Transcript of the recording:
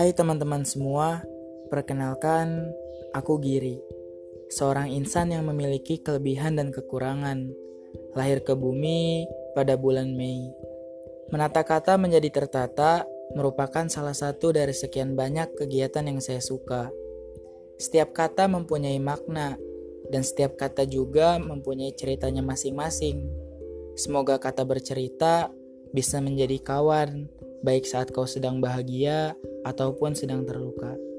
Hai teman-teman semua, perkenalkan aku Giri, seorang insan yang memiliki kelebihan dan kekurangan. Lahir ke bumi pada bulan Mei. Menata kata menjadi tertata merupakan salah satu dari sekian banyak kegiatan yang saya suka. Setiap kata mempunyai makna, dan setiap kata juga mempunyai ceritanya masing-masing. Semoga kata bercerita bisa menjadi kawan, baik saat kau sedang bahagia ataupun sedang terluka.